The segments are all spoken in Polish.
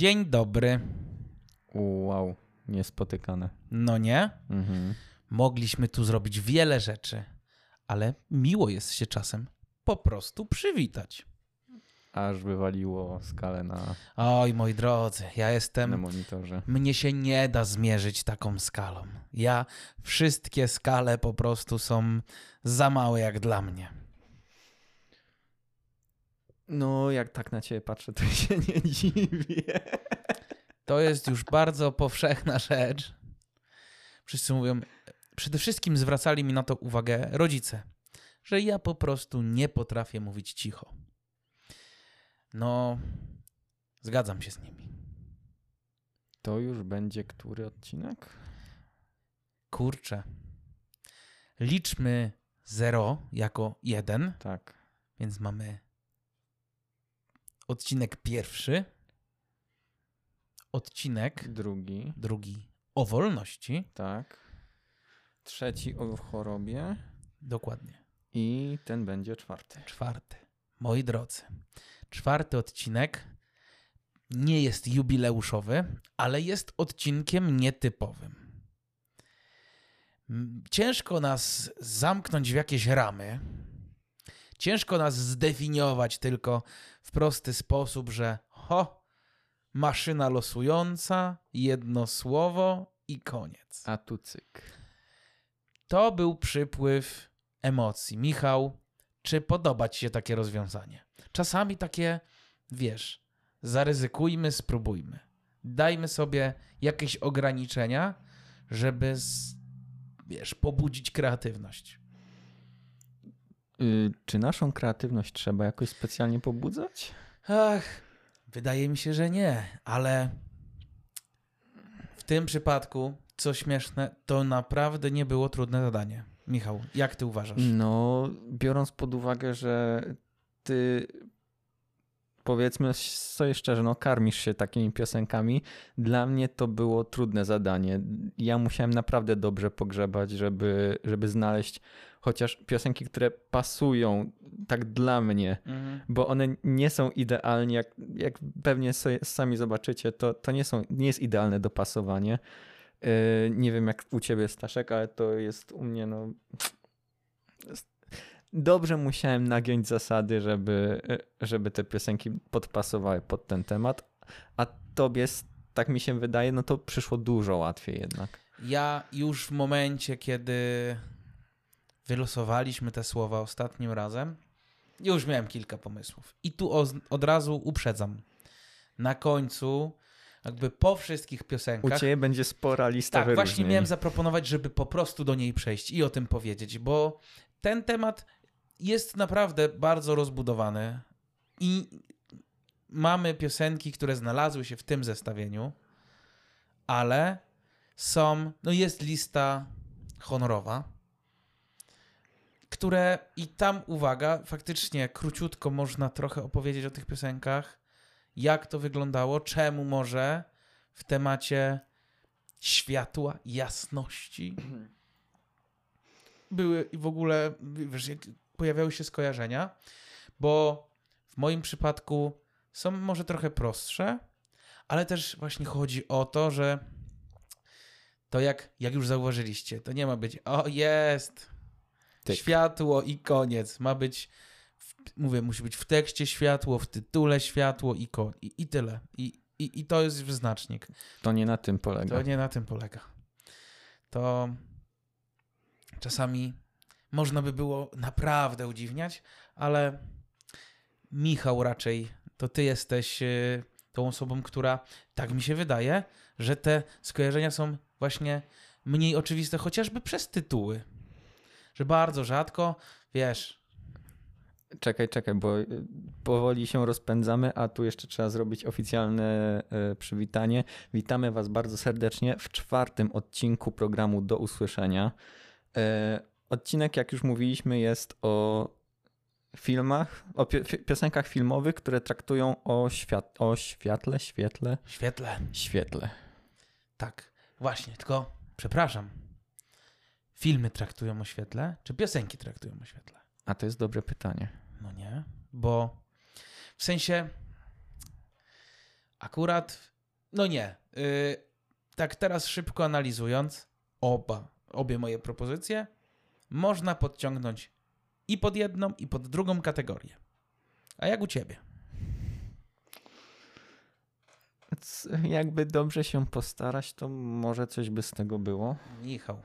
Dzień dobry. Wow, niespotykane. No nie? Mhm. Mogliśmy tu zrobić wiele rzeczy, ale miło jest się czasem po prostu przywitać. Aż wywaliło skalę na, Oj, moi drodzy, ja na jestem. monitorze. Mnie się nie da zmierzyć taką skalą. Ja, wszystkie skale po prostu są za małe jak dla mnie. No, jak tak na ciebie patrzę, to się nie dziwię. To jest już bardzo powszechna rzecz. Wszyscy mówią, przede wszystkim zwracali mi na to uwagę rodzice, że ja po prostu nie potrafię mówić cicho. No, zgadzam się z nimi. To już będzie który odcinek? Kurczę. Liczmy 0 jako 1, Tak. więc mamy odcinek pierwszy, odcinek Drugi, drugi o wolności. tak. Trzeci o chorobie Dokładnie. i ten będzie czwarty. Czwarty. Moi drodzy, czwarty odcinek nie jest jubileuszowy, ale jest odcinkiem nietypowym. Ciężko nas zamknąć w jakieś ramy. Ciężko nas zdefiniować tylko w prosty sposób, że ho, maszyna losująca, jedno słowo i koniec. A tu cyk. To był przypływ emocji. Michał, czy podoba Ci się takie rozwiązanie? Czasami takie, wiesz, zaryzykujmy, spróbujmy. Dajmy sobie jakieś ograniczenia, żeby, z, wiesz, pobudzić kreatywność. Y, czy naszą kreatywność trzeba jakoś specjalnie pobudzać? Ach, wydaje mi się, że nie, ale w tym przypadku, co śmieszne, to naprawdę nie było trudne zadanie. Michał, jak Ty uważasz? No, biorąc pod uwagę, że ty powiedzmy sobie szczerze, no karmisz się takimi piosenkami. Dla mnie to było trudne zadanie. Ja musiałem naprawdę dobrze pogrzebać, żeby, żeby znaleźć chociaż piosenki, które pasują tak dla mnie, Mhm. bo one nie są idealnie, jak, jak pewnie sobie sami zobaczycie, to, to nie, są, nie jest idealne dopasowanie. Yy, nie wiem jak u ciebie Staszek, ale to jest u mnie no... Dobrze musiałem nagiąć zasady, żeby, żeby te piosenki podpasowały pod ten temat, a tobie, tak mi się wydaje, no to przyszło dużo łatwiej jednak. Ja już w momencie, kiedy wylosowaliśmy te słowa ostatnim razem, już miałem kilka pomysłów. I tu od, od razu uprzedzam. Na końcu, jakby po wszystkich U piosenkach. ciebie będzie spora lista Tak, wyróżnień. właśnie miałem zaproponować, żeby po prostu do niej przejść i o tym powiedzieć, bo ten temat jest naprawdę bardzo rozbudowany i mamy piosenki, które znalazły się w tym zestawieniu, ale są, no jest lista honorowa, które i tam, uwaga, faktycznie króciutko można trochę opowiedzieć o tych piosenkach, jak to wyglądało, czemu może? W temacie światła, jasności. Były i w ogóle, wiesz, pojawiały się skojarzenia, bo w moim przypadku są może trochę prostsze, ale też właśnie chodzi o to, że to jak, jak już zauważyliście, to nie ma być o jest Światło i koniec. Ma być, w, mówię, musi być w tekście światło, w tytule światło i, ko- i, i tyle. I, i, I to jest wyznacznik. To nie na tym polega. To nie na tym polega. To czasami można by było naprawdę udziwniać, ale Michał raczej to ty jesteś e, tą osobą, która tak mi się wydaje, że te skojarzenia są właśnie mniej oczywiste, chociażby przez tytuły. Że bardzo rzadko, wiesz, Czekaj, czekaj, bo y, powoli się rozpędzamy, a tu jeszcze trzeba zrobić oficjalne y, przywitanie. Witamy Was bardzo serdecznie w czwartym odcinku programu Do Usłyszenia. E, Odcinek, jak już mówiliśmy, jest o filmach, o piosenkach filmowych, które traktują o, świat, o światle, świetle, świetle. świetle. Tak, właśnie, tylko przepraszam. Filmy traktują o świetle, czy piosenki traktują o świetle? A to jest dobre pytanie. No nie, bo w sensie akurat No nie. Y, tak teraz szybko analizując oba, obie moje propozycje, można podciągnąć i pod jedną, i pod drugą kategorię. A jak u ciebie? Jakby dobrze się postarać, to może coś by z tego było. Michał.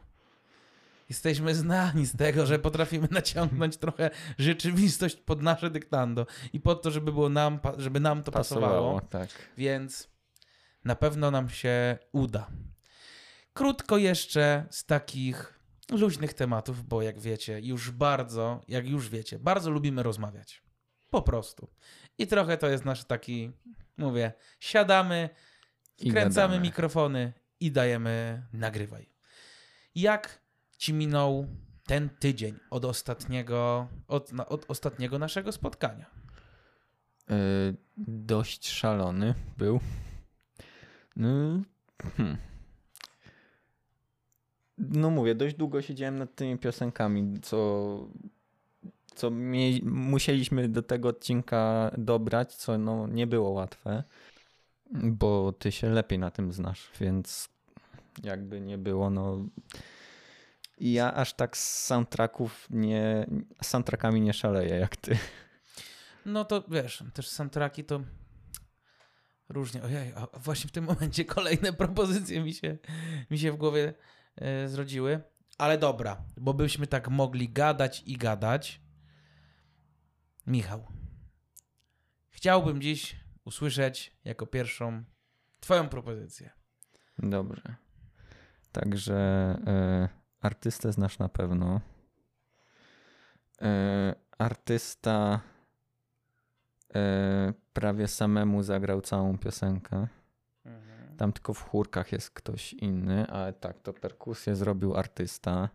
Jesteśmy znani z tego, że potrafimy naciągnąć trochę rzeczywistość pod nasze dyktando i pod to, żeby było nam, żeby nam to pasowało. tak. Więc na pewno nam się uda. Krótko jeszcze z takich luźnych tematów, bo jak wiecie, już bardzo, jak już wiecie, bardzo lubimy rozmawiać. Po prostu. I trochę to jest nasz taki, mówię, siadamy, gadamy. mikrofony i dajemy nagrywaj. Jak ci minął ten tydzień od ostatniego, od, od ostatniego naszego spotkania? Y, dość szalony był. No, hmm. no mówię, dość długo siedziałem nad tymi piosenkami, co, co musieliśmy do tego odcinka dobrać, co no, nie było łatwe, bo ty się lepiej na tym znasz, więc jakby nie było, no ja aż tak z soundtracków nie, z soundtrackami nie szaleję jak ty. No to wiesz, też soundtracki to różnie. Ojej, a właśnie w tym momencie kolejne propozycje mi się, mi się w głowie e, zrodziły. Ale dobra, bo byśmy tak mogli gadać i gadać. Michał, chciałbym dziś usłyszeć jako pierwszą Twoją propozycję. Dobrze. Także e, artystę znasz na pewno. E, artysta e, prawie samemu zagrał całą piosenkę. Tam tylko w chórkach jest ktoś inny, ale tak, to perkusję zrobił artysta.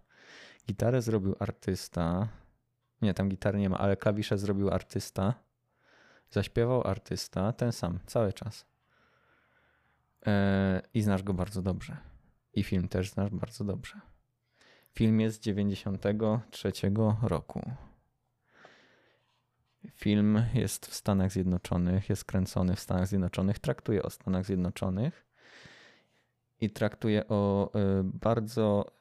Gitarę zrobił artysta. Nie, tam gitary nie ma, ale klawisze zrobił artysta. Zaśpiewał artysta, ten sam, cały czas. E, I znasz go bardzo dobrze. I film też znasz bardzo dobrze. Film jest z 93 roku. Film jest w Stanach Zjednoczonych, jest kręcony w Stanach Zjednoczonych, traktuje o Stanach Zjednoczonych i traktuje o y, bardzo,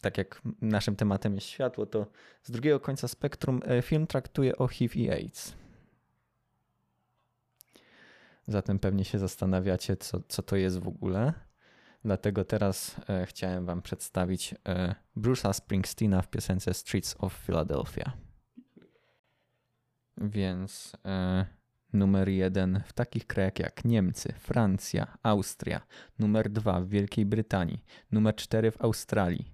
tak jak naszym tematem jest światło, to z drugiego końca spektrum y, film traktuje o HIV i AIDS. Zatem pewnie się zastanawiacie, co, co to jest w ogóle. Dlatego teraz e, chciałem Wam przedstawić e, Bruce'a Springsteena w piosence Streets of Philadelphia. Więc e, numer jeden w takich krajach jak Niemcy, Francja, Austria, numer dwa w Wielkiej Brytanii, numer cztery w Australii.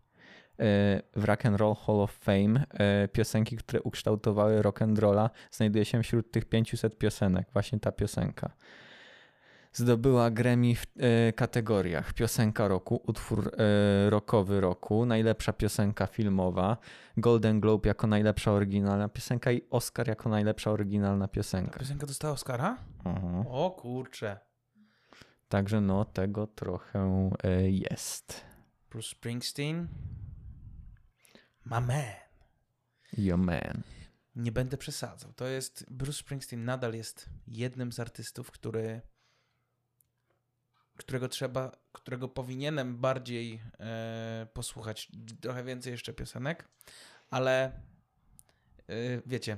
E, w Rock and Roll Hall of Fame e, piosenki, które ukształtowały rock and rolla, znajduje się wśród tych 500 piosenek, właśnie ta piosenka. Zdobyła Grammy w e, kategoriach piosenka roku, utwór e, rockowy roku, najlepsza piosenka filmowa, Golden Globe jako najlepsza oryginalna piosenka i Oscar jako najlepsza oryginalna Ta piosenka. piosenka dostała Oscara? Aha. O kurczę. Także no, tego trochę e, jest. Bruce Springsteen. My man. Yo man. Nie będę przesadzał. To jest. Bruce Springsteen nadal jest jednym z artystów, który. Którego trzeba. którego powinienem bardziej e, posłuchać. Trochę więcej jeszcze piosenek, ale e, wiecie.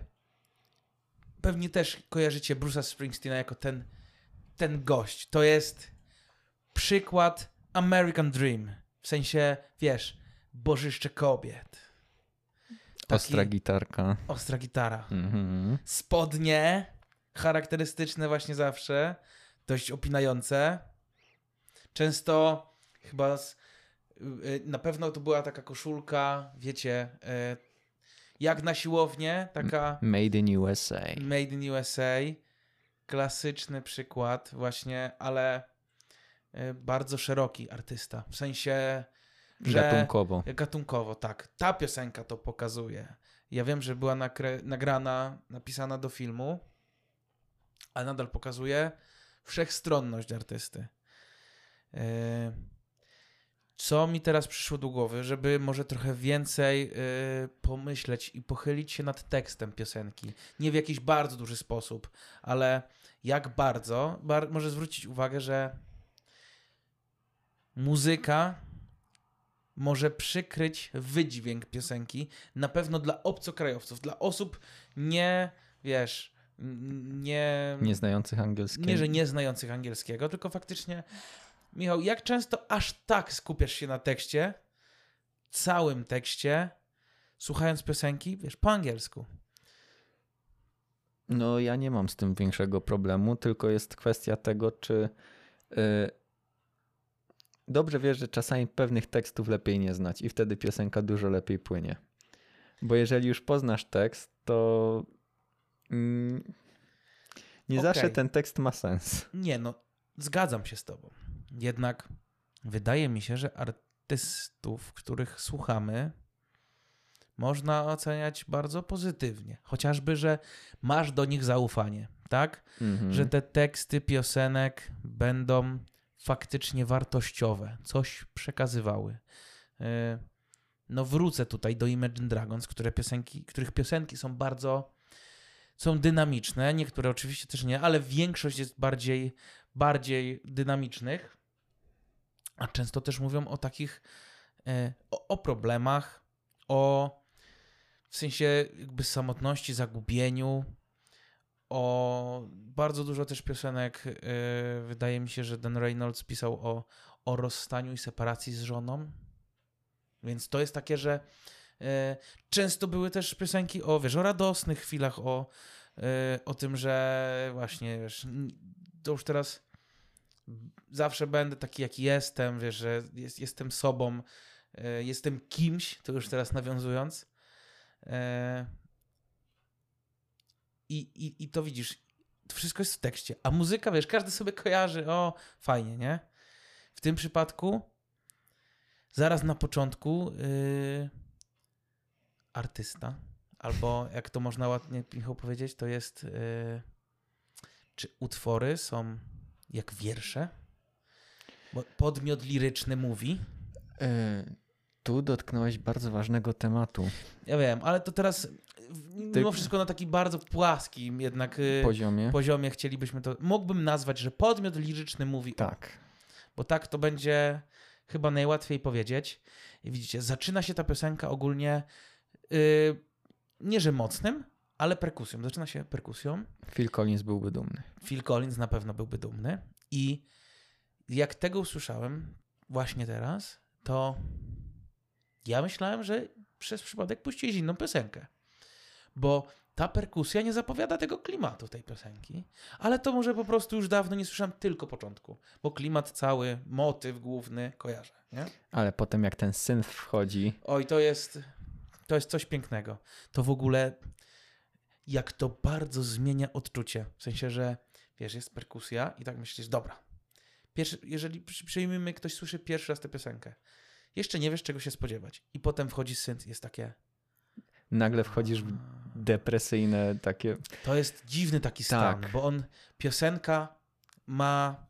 Pewnie też kojarzycie Bruce'a Springsteena jako ten, ten gość. To jest przykład American Dream. W sensie, wiesz, bożyszcze kobiet. Taki- Ostra gitarka. Ostra gitara. Mhm. Spodnie, charakterystyczne właśnie zawsze, dość opinające. Często chyba z, y, na pewno to była taka koszulka, wiecie, y, jak na siłownię, taka Made in USA. Made in USA. Klasyczny przykład właśnie, ale y, bardzo szeroki artysta. W sensie że- Gatunkowo. Gatunkowo, tak. Ta piosenka to pokazuje. Ja wiem, że była nagrana, napisana do filmu, ale nadal pokazuje wszechstronność artysty. Yy, Co mi teraz przyszło do głowy, żeby może trochę więcej yy, pomyśleć i pochylić się nad tekstem piosenki. Nie w jakiś bardzo duży sposób, ale jak bardzo, bar- może zwrócić uwagę, że muzyka może przykryć wydźwięk piosenki, na pewno dla obcokrajowców, dla osób nie, wiesz, nie... Nieznających angielskiego. Nie, że nie znających angielskiego, tylko faktycznie. Michał, jak często aż tak skupiasz się na tekście, całym tekście, słuchając piosenki, wiesz, po angielsku? No, ja nie mam z tym większego problemu, tylko jest kwestia tego, czy. y, dobrze wiesz, że czasami pewnych tekstów lepiej nie znać i wtedy piosenka dużo lepiej płynie. Bo jeżeli już poznasz tekst, to. mm, nie Okej. zawsze ten tekst ma sens. Nie, no, zgadzam się z tobą. Jednak wydaje mi się, że artystów, których słuchamy, można oceniać bardzo pozytywnie. Chociażby, że masz do nich zaufanie, tak? Mhm. że te teksty piosenek będą faktycznie wartościowe, coś przekazywały. Yy, No wrócę tutaj do Imagine Dragons, które piosenki, których piosenki są bardzo są dynamiczne, niektóre oczywiście też nie, ale większość jest bardziej bardziej dynamicznych, a często też mówią o takich e, o, o problemach, o w sensie jakby samotności, zagubieniu, o bardzo dużo też piosenek. Yy, wydaje mi się, że Dan Reynolds pisał o, o rozstaniu i separacji z żoną. Więc to jest takie, że yy, często były też piosenki o, wiesz, o radosnych chwilach, o, o tym, że właśnie, wiesz, to już teraz zawsze będę taki, jaki jestem, wiesz, że jest, jestem sobą, yy, jestem kimś, to już teraz nawiązując. Yy, i, i, to widzisz, to wszystko jest w tekście. A muzyka, wiesz, każdy sobie kojarzy, o, fajnie, nie? W tym przypadku zaraz na początku yy, artysta, albo jak to można ładnie, powiedzieć, to jest yy, czy utwory są jak wiersze? Bo podmiot liryczny mówi. Y, tu dotknąłeś bardzo ważnego tematu. Ja wiem, ale to teraz mimo wszystko na taki bardzo płaskim jednak yy, Poziomie. poziomie chcielibyśmy to. Mógłbym nazwać, że podmiot liryczny mówi. Tak. Bo tak to będzie chyba najłatwiej powiedzieć. I widzicie, zaczyna się ta piosenka ogólnie yy, nie że mocnym, ale perkusją. Zaczyna się perkusją. Phil Collins byłby dumny. Phil Collins na pewno byłby dumny. I jak tego usłyszałem właśnie teraz, to ja myślałem, że przez przypadek puściłeś inną piosenkę. Bo ta perkusja nie zapowiada tego klimatu tej piosenki, ale to może po prostu już dawno nie słyszałem tylko początku, bo klimat cały, motyw główny kojarzę, nie? Ale potem jak ten syn wchodzi, Oj, to jest, to jest coś pięknego. To w ogóle, jak to bardzo zmienia odczucie. W sensie, że wiesz, jest perkusja i tak myślisz, dobra. Pierwszy, jeżeli przy- przyjmijmy, ktoś słyszy pierwszy raz tę piosenkę, jeszcze nie wiesz, czego się spodziewać. I potem wchodzi synth, jest takie. nagle wchodzisz w depresyjne takie. To jest dziwny taki stan, Tak. bo on, piosenka ma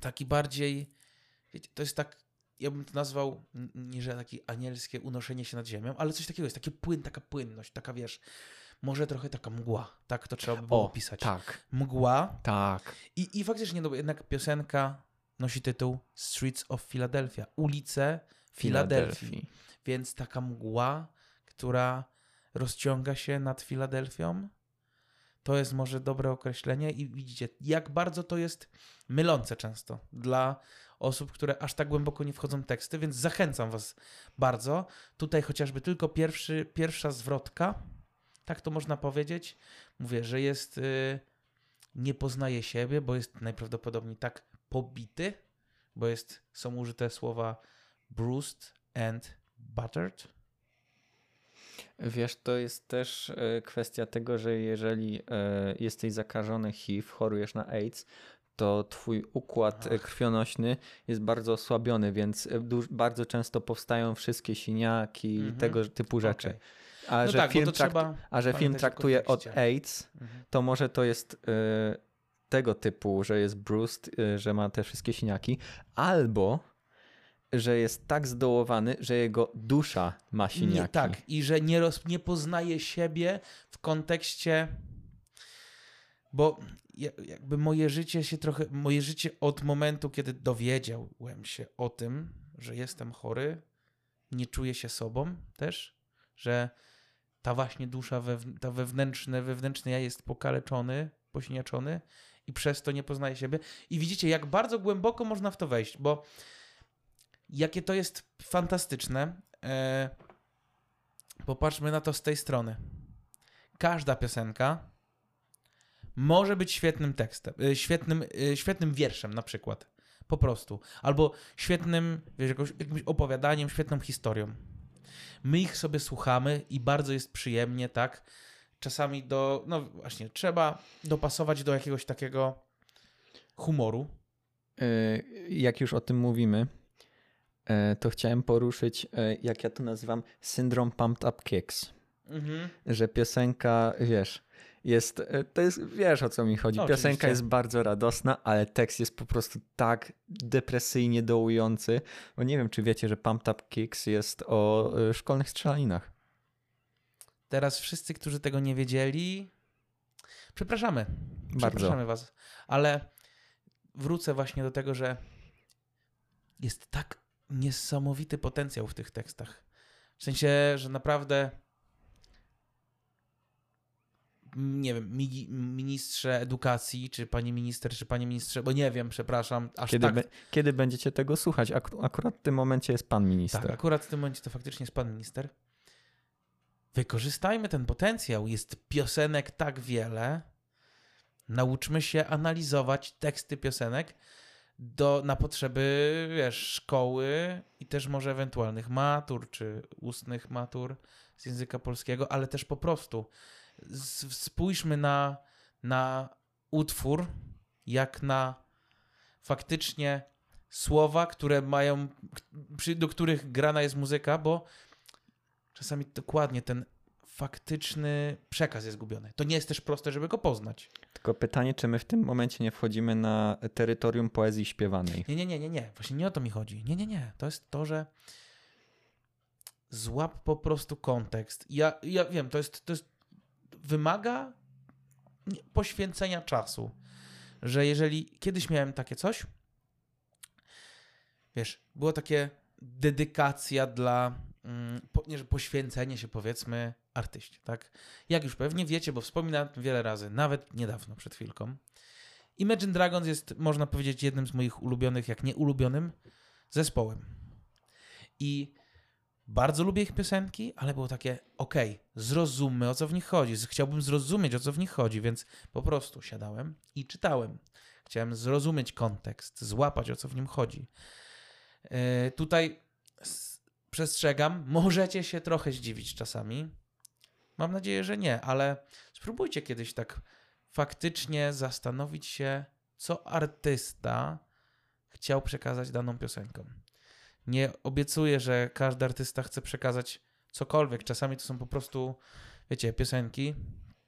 taki bardziej, wiecie, to jest tak, ja bym to nazwał, nie że takie anielskie unoszenie się nad ziemią, ale coś takiego jest, takie płyn, taka płynność, taka wiesz, może trochę taka mgła, tak to trzeba by było opisać. Tak, Mgła tak. i, i faktycznie, no jednak piosenka nosi tytuł Streets of Philadelphia, ulice Filadelfii. Więc taka mgła, która rozciąga się nad Filadelfią, to jest może dobre określenie i widzicie, jak bardzo to jest mylące często dla osób, które aż tak głęboko nie wchodzą w teksty, więc zachęcam was bardzo. Tutaj chociażby tylko pierwszy, pierwsza zwrotka, tak to można powiedzieć. Mówię, że jest, y, nie poznaje siebie, bo jest najprawdopodobniej tak pobity, bo jest, są użyte słowa bruised and buttered. Wiesz, to jest też e, kwestia tego, że jeżeli e, jesteś zakażony HIV, chorujesz na AIDS, to twój układ e, Ach. krwionośny jest bardzo osłabiony, więc bardzo często powstają wszystkie siniaki i Mhm. tego typu rzeczy. Okej. A, No że tak, film bo to trak- trzeba a że film traktuje od. AIDS, Mhm. to może to jest e, tego typu, że jest bruised, e, że ma te wszystkie siniaki, albo że jest tak zdołowany, że jego dusza ma siniaki. Nie, tak, i że nie, roz, nie poznaje siebie w kontekście bo ja- jakby moje życie się trochę, moje życie od momentu, kiedy dowiedziałem się o tym, że jestem chory, nie czuję się sobą też, że ta właśnie dusza, ta wewnętrzne, wewnętrzny ja jest pokaleczony, posiniaczony i przez to nie poznaje siebie. I widzicie, jak bardzo głęboko można w to wejść, bo jakie to jest fantastyczne. E, popatrzmy na to z tej strony. Każda piosenka może być świetnym tekstem, y, świetnym, y, świetnym wierszem na przykład. Po prostu. Albo świetnym, wiesz, jakoś, jakimś opowiadaniem, świetną historią. My ich sobie słuchamy i bardzo jest przyjemnie, tak? Czasami do, no właśnie, trzeba dopasować do jakiegoś takiego humoru. Y, Jak już o tym mówimy, y, to chciałem poruszyć, y, jak ja to nazywam, syndrom pumped up kicks. Mhm. Że piosenka, wiesz, jest, y, to jest, wiesz o co mi chodzi. No, Piosenka jest bardzo radosna, ale tekst jest po prostu tak depresyjnie dołujący. Bo nie wiem, czy wiecie, że pumped up kicks jest o y, szkolnych strzelaninach. Teraz wszyscy, którzy tego nie wiedzieli, przepraszamy. Bardzo. Przepraszamy was. Ale wrócę właśnie do tego, że jest tak niesamowity potencjał w tych tekstach. W sensie, że naprawdę nie wiem, mi- ministrze edukacji, czy pani minister, czy panie ministrze, bo nie wiem, przepraszam, aż Kiedy, tak, be, kiedy będziecie tego słuchać? Ak- akurat w tym momencie jest pan minister. tak, akurat w tym momencie to faktycznie jest pan minister. Wykorzystajmy ten potencjał. Jest piosenek tak wiele. Nauczmy się analizować teksty piosenek do, na potrzeby wiesz, szkoły i też może ewentualnych matur, czy ustnych matur z języka polskiego, ale też po prostu spójrzmy na, na utwór jak na faktycznie słowa, które mają, do których grana jest muzyka, bo czasami dokładnie ten faktyczny przekaz jest gubiony. To nie jest też proste, żeby go poznać. Tylko pytanie, czy my w tym momencie nie wchodzimy na terytorium poezji śpiewanej? Nie, nie, nie, nie, nie. Właśnie nie o to mi chodzi. Nie, nie, nie. To jest to, że złap po prostu kontekst. Ja, ja wiem, to jest, to jest wymaga poświęcenia czasu. Że jeżeli kiedyś miałem takie coś, wiesz, było takie dedykacja dla, mm, nie, że poświęcenie się powiedzmy artyście, tak? Jak już pewnie wiecie, bo wspominałem wiele razy, nawet niedawno, przed chwilką. Imagine Dragons jest, można powiedzieć, jednym z moich ulubionych, jak nie ulubionym, zespołem. I bardzo lubię ich piosenki, ale było takie, okej, zrozummy o co w nich chodzi. Chciałbym zrozumieć o co w nich chodzi, więc po prostu siadałem i czytałem. Chciałem zrozumieć kontekst, złapać o co w nim chodzi. Yy, tutaj przestrzegam, możecie się trochę zdziwić czasami. Mam nadzieję, że nie, ale spróbujcie kiedyś tak faktycznie zastanowić się, co artysta chciał przekazać daną piosenką. Nie obiecuję, że każdy artysta chce przekazać cokolwiek. Czasami to są po prostu, wiecie, piosenki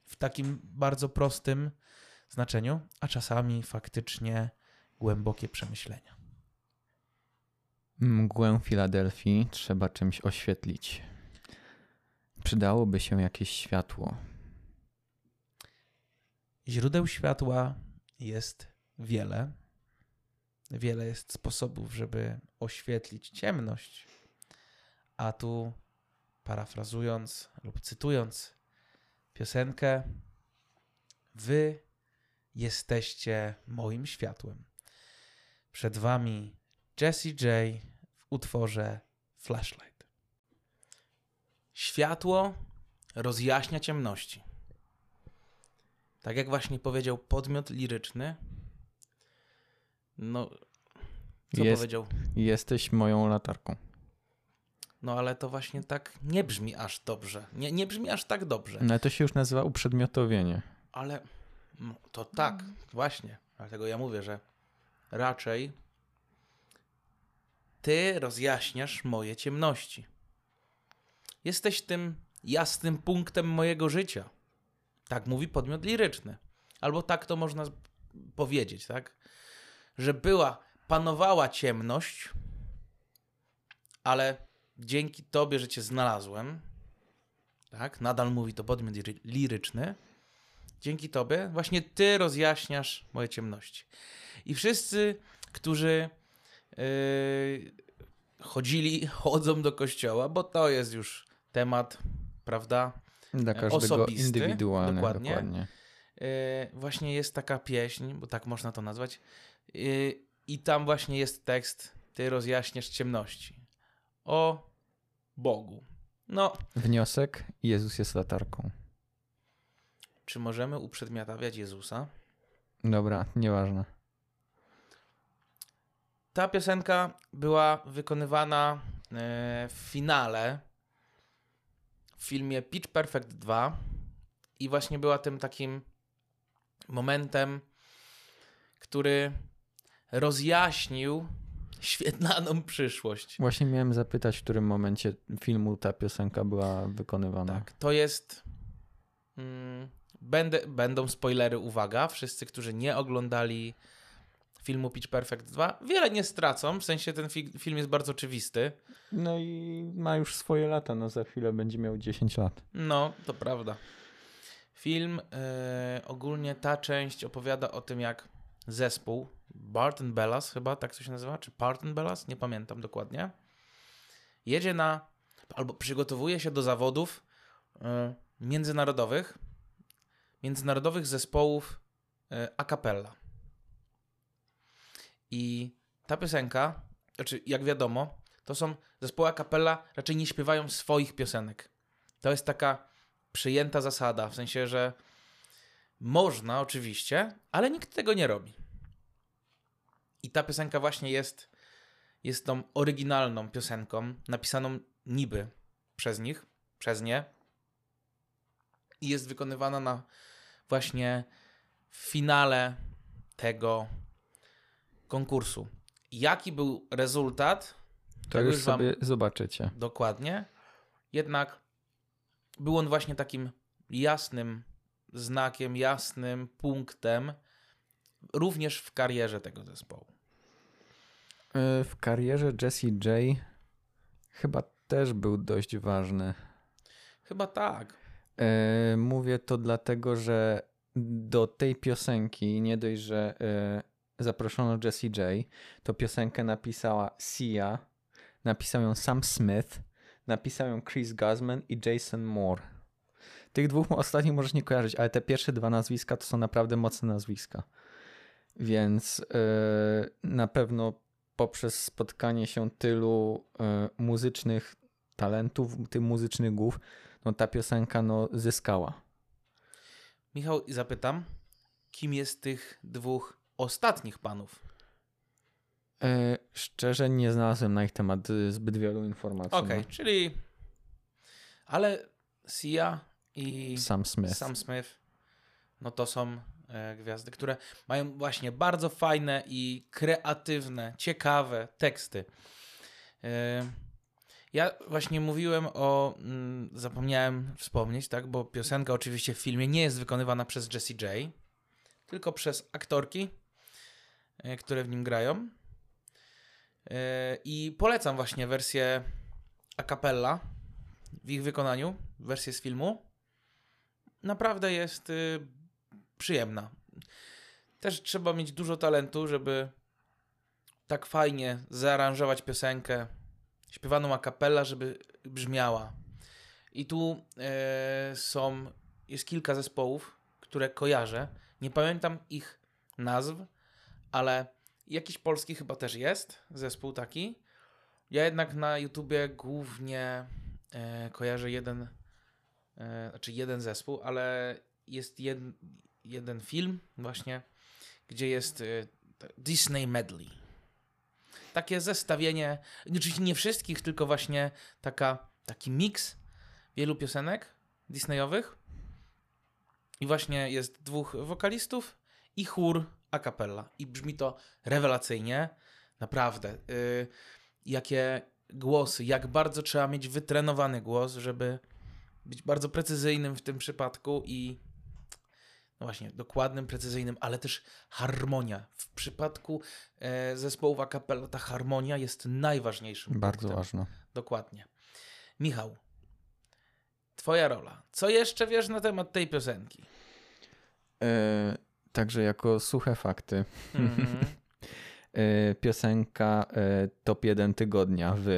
w takim bardzo prostym znaczeniu, a czasami faktycznie głębokie przemyślenia. Mgłę Filadelfii trzeba czymś oświetlić. Przydałoby się jakieś światło. Źródeł światła jest wiele. Wiele jest sposobów, żeby oświetlić ciemność. A tu, parafrazując lub cytując piosenkę, Wy jesteście moim światłem. Przed Wami Jesse J w utworze Flashlight. Światło rozjaśnia ciemności. Tak jak właśnie powiedział podmiot liryczny. No, co Jest- powiedział? Jesteś moją latarką. No ale to właśnie tak nie brzmi aż dobrze. Nie, nie brzmi aż tak dobrze. No to się już nazywa uprzedmiotowienie. Ale no, to tak, właśnie. Dlatego ja mówię, że raczej ty rozjaśniasz moje ciemności. Jesteś tym jasnym punktem mojego życia. Tak mówi podmiot liryczny. Albo tak to można powiedzieć, tak? Że była, panowała ciemność, ale dzięki tobie, że cię znalazłem, tak? Nadal mówi to podmiot liry- liryczny. dzięki tobie, właśnie ty rozjaśniasz moje ciemności. I wszyscy, którzy yy, chodzili, chodzą do kościoła, bo to jest już temat, prawda? Dla każdego osobisty, indywidualny. dokładnie. Dokładnie. Yy, właśnie jest taka pieśń, bo tak można to nazwać. Yy, I tam właśnie jest tekst: Ty rozjaśniasz ciemności. O Bogu. No, Wniosek: Jezus jest latarką. czy możemy uprzedmiotawiać Jezusa? Dobra, nieważne. Ta piosenka była wykonywana e, w finale w filmie Pitch Perfect 2 i właśnie była tym takim momentem, który rozjaśnił świetlaną przyszłość. Właśnie miałem zapytać, w którym momencie filmu ta piosenka była wykonywana. Tak, to jest. Mm, będę, będą spoilery, uwaga. Wszyscy, którzy nie oglądali filmu Pitch Perfect 2, wiele nie stracą. W sensie ten fi film jest bardzo oczywisty. No i ma już swoje lata, no za chwilę będzie miał 10 lat. No, to prawda. Film, e, ogólnie ta część opowiada o tym, jak zespół Barton Bellas, chyba tak to się nazywa, czy Barton Bellas, nie pamiętam dokładnie, jedzie na, albo przygotowuje się do zawodów e, międzynarodowych, międzynarodowych zespołów e, a cappella. I ta piosenka, znaczy jak wiadomo, to są zespoły a cappella raczej nie śpiewają swoich piosenek. To jest taka przyjęta zasada, w sensie, że można oczywiście, ale nikt tego nie robi. I ta piosenka właśnie jest, jest tą oryginalną piosenką, napisaną niby przez nich, przez nie. I jest wykonywana na właśnie finale tego konkursu. Jaki był rezultat? To już już wam- sobie zobaczycie. Dokładnie. Jednak był on właśnie takim jasnym znakiem, jasnym punktem również w karierze tego zespołu. E, W karierze Jessie J chyba też był dość ważny. Chyba tak. E, Mówię to dlatego, że do tej piosenki nie dość, że e, zaproszono Jessie J, to piosenkę napisała Sia, napisał ją Sam Smith, napisał ją Chris Guzman i Jason Moore. Tych dwóch ostatnich możesz nie kojarzyć, ale te pierwsze dwa nazwiska to są naprawdę mocne nazwiska. Więc e, na pewno poprzez spotkanie się tylu e, muzycznych talentów, tych muzycznych głów, no ta piosenka no zyskała. Michał, zapytam, kim jest tych dwóch ostatnich panów? E, szczerze nie znalazłem na ich temat y, zbyt wielu informacji. Okej, czyli. Ale Sia i. Sam Smith. Sam Smith, no to są e, gwiazdy, które mają właśnie bardzo fajne i kreatywne, ciekawe teksty. E, ja właśnie mówiłem o, mm, zapomniałem wspomnieć, tak, bo piosenka oczywiście w filmie nie jest wykonywana przez Jessie J, tylko przez aktorki, e, które w nim grają. I polecam właśnie wersję a cappella w ich wykonaniu, wersję z filmu naprawdę jest y, przyjemna. Też trzeba mieć dużo talentu, żeby tak fajnie zaaranżować piosenkę śpiewaną a cappella, żeby brzmiała. I tu e, są, jest kilka zespołów, które kojarzę. Nie pamiętam ich nazw, ale jakiś polski chyba też jest, zespół taki. Ja jednak na YouTubie głównie e, kojarzę jeden znaczy jeden zespół, ale jest jed, jeden film właśnie, gdzie jest e, Disney Medley. Takie zestawienie, oczywiście nie wszystkich, tylko właśnie taka, taki miks wielu piosenek Disneyowych. I właśnie jest dwóch wokalistów i chór a cappella. I brzmi to rewelacyjnie. Naprawdę. Y, jakie głosy, jak bardzo trzeba mieć wytrenowany głos, żeby być bardzo precyzyjnym w tym przypadku i no właśnie, dokładnym, precyzyjnym, ale też harmonia. W przypadku e, zespołów a cappella ta harmonia jest najważniejszym Bardzo ważne. Dokładnie. Michał, twoja rola. Co jeszcze wiesz na temat tej piosenki? E, także jako suche fakty. Mhm. E, piosenka e, top 1 tygodnia w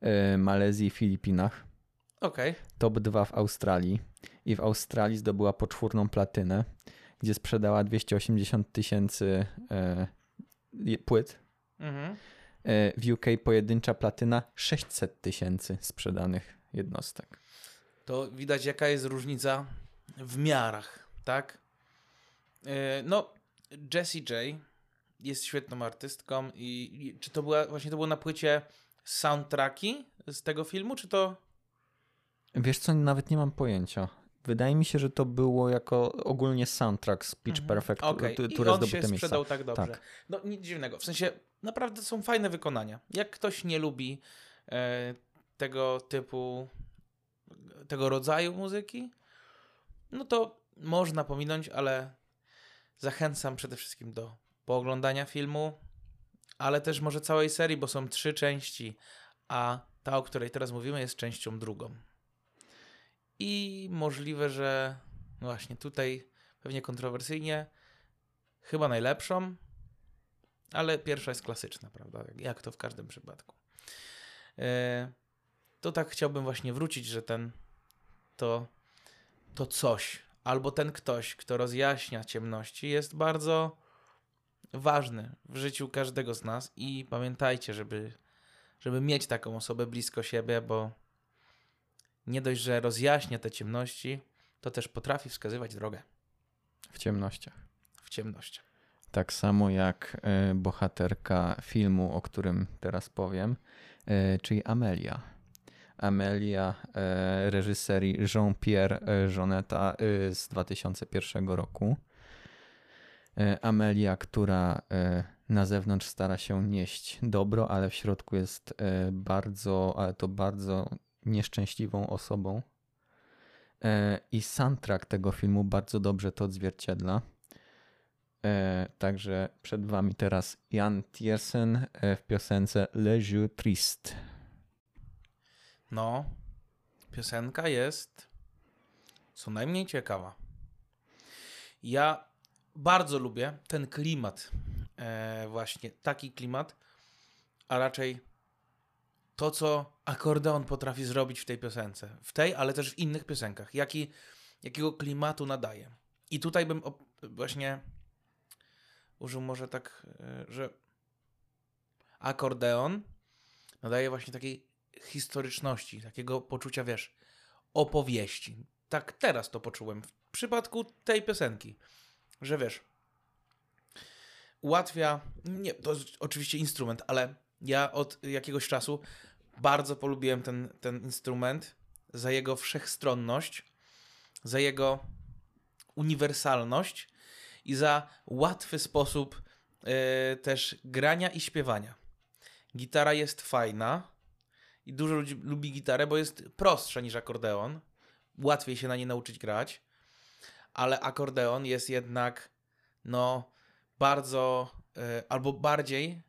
e, Malezji i Filipinach, Okej. top 2 w Australii i w Australii zdobyła poczwórną platynę, gdzie sprzedała 280 tysięcy e, płyt. Mhm. E, w UK pojedyncza platyna 600 tysięcy sprzedanych jednostek. To widać, jaka jest różnica w miarach, tak? E, No, Jessie J jest świetną artystką i i czy to była, właśnie to było na płycie soundtracki z tego filmu, czy to... Wiesz co, nawet nie mam pojęcia. Wydaje mi się, że to było jako ogólnie soundtrack z Pitch Mhm. Perfect, okay. i które on zdobyte się sprzedał tak dobrze. Tak. No nic dziwnego, w sensie naprawdę są fajne wykonania. Jak ktoś nie lubi e, tego typu, tego rodzaju muzyki, no to można pominąć, ale zachęcam przede wszystkim do pooglądania filmu, ale też może całej serii, bo są trzy części, a ta, o której teraz mówimy, jest częścią drugą. I możliwe, że no właśnie tutaj pewnie kontrowersyjnie, chyba najlepszą, ale pierwsza jest klasyczna, prawda? Jak to w każdym przypadku. E, To tak chciałbym właśnie wrócić, że ten to, to coś, albo ten ktoś, kto rozjaśnia ciemności, jest bardzo ważny w życiu każdego z nas i pamiętajcie, żeby, żeby mieć taką osobę blisko siebie, bo nie dość, że rozjaśnia te ciemności, to też potrafi wskazywać drogę W ciemnościach. w ciemnościach. Tak samo jak e, bohaterka filmu, o którym teraz powiem, e, czyli Amelia. Amelia e, reżyserii Jean-Pierre Joneta z 2001 roku. Amelia, która na zewnątrz stara się nieść dobro, ale w środku jest bardzo, ale to bardzo nieszczęśliwą osobą. E, I soundtrack tego filmu bardzo dobrze to odzwierciedla. E, także przed wami teraz Jan Tiersen e, w piosence Le Jour Triste. No, piosenka jest co najmniej ciekawa. Ja bardzo lubię ten klimat, właśnie taki klimat, a raczej to, co akordeon potrafi zrobić w tej piosence. W tej, ale też w innych piosenkach. Jaki, jakiego klimatu nadaje. I tutaj bym właśnie użył może tak, e, że akordeon nadaje właśnie takiej historyczności, takiego poczucia, wiesz, opowieści. Tak teraz to poczułem w przypadku tej piosenki, że wiesz, ułatwia, nie, to jest oczywiście instrument, ale ja od jakiegoś czasu bardzo polubiłem ten, ten instrument za jego wszechstronność, za jego uniwersalność i za łatwy sposób e, też grania i śpiewania. Gitara jest fajna i dużo ludzi lubi gitarę, bo jest prostsza niż akordeon. Łatwiej się na nie nauczyć grać, ale akordeon jest jednak no bardzo e, albo bardziej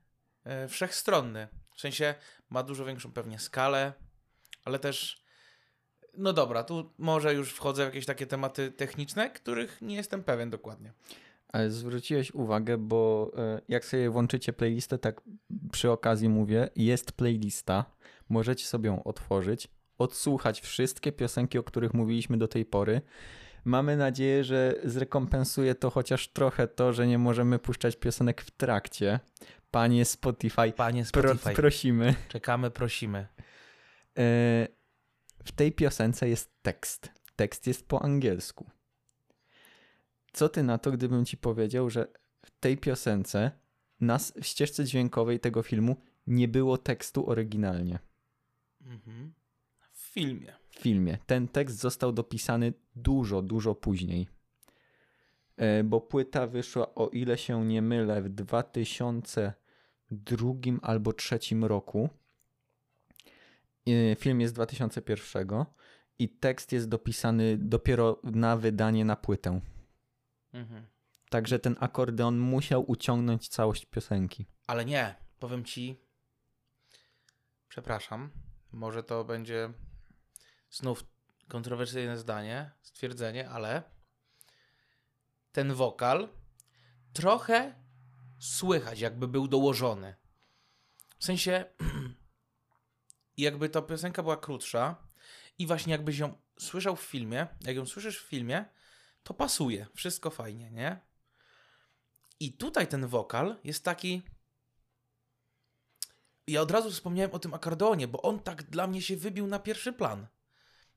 e, wszechstronny. W sensie ma dużo większą pewnie skalę, ale też no dobra, tu może już wchodzę w jakieś takie tematy techniczne, których nie jestem pewien dokładnie. Ale zwróciłeś uwagę, bo e, jak sobie włączycie playlistę, tak przy okazji mówię, jest playlista, możecie sobie ją otworzyć, odsłuchać wszystkie piosenki, o których mówiliśmy do tej pory. Mamy nadzieję, że zrekompensuje to chociaż trochę to, że nie możemy puszczać piosenek w trakcie. Panie Spotify, Panie pro, Spotify, prosimy. czekamy, prosimy. E, w tej piosence jest tekst. Tekst jest po angielsku. Co ty na to, gdybym ci powiedział, że w tej piosence na ścieżce dźwiękowej tego filmu nie było tekstu oryginalnie Mhm. W filmie. w filmie. Ten tekst został dopisany dużo, dużo później. E, Bo płyta wyszła, o ile się nie mylę, w 2002 albo 2003 roku. Film jest z 2001 i tekst jest dopisany dopiero na wydanie na płytę. Mhm. Także ten akordeon musiał uciągnąć całość piosenki. Ale nie, powiem ci. Przepraszam, może to będzie znów kontrowersyjne zdanie, stwierdzenie, ale ten wokal trochę słychać, jakby był dołożony. W sensie, jakby ta piosenka była krótsza i właśnie jakbyś ją słyszał w filmie, jak ją słyszysz w filmie, to pasuje, wszystko fajnie, nie? I tutaj ten wokal jest taki. Ja od razu wspomniałem o tym akordeonie, bo on tak dla mnie się wybił na pierwszy plan.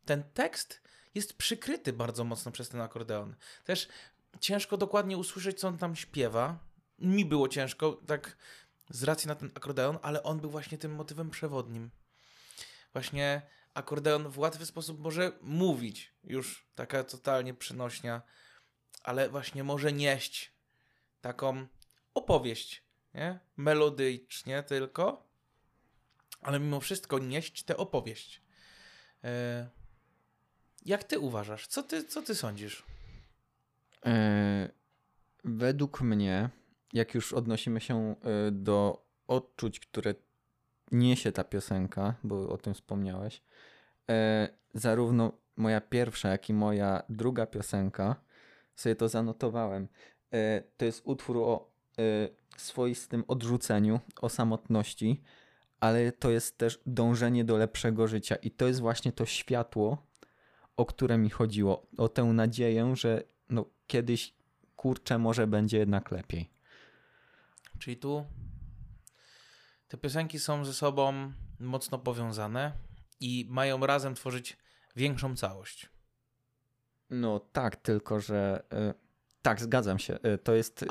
Ten tekst jest przykryty bardzo mocno przez ten akordeon. Też ciężko dokładnie usłyszeć, co on tam śpiewa. Mi było ciężko, tak z racji na ten akordeon, ale on był właśnie tym motywem przewodnim. Właśnie akordeon w łatwy sposób może mówić, już taka totalnie przenośnia, ale właśnie może nieść taką opowieść, nie? Melodycznie tylko, ale mimo wszystko nieść tę opowieść. E, jak ty uważasz? Co ty, co ty sądzisz? E, według mnie, jak już odnosimy się e, do odczuć, które niesie ta piosenka, bo o tym wspomniałeś, e, zarówno moja pierwsza, jak i moja druga piosenka, sobie to zanotowałem. E, to jest utwór o swoistym odrzuceniu, o samotności, ale to jest też dążenie do lepszego życia. I to jest właśnie to światło, o które mi chodziło. O tę nadzieję, że no, kiedyś kurczę, może będzie jednak lepiej. Czyli tu te piosenki są ze sobą mocno powiązane i mają razem tworzyć większą całość. No tak, tylko że. Y, tak, zgadzam się. Y, to jest y,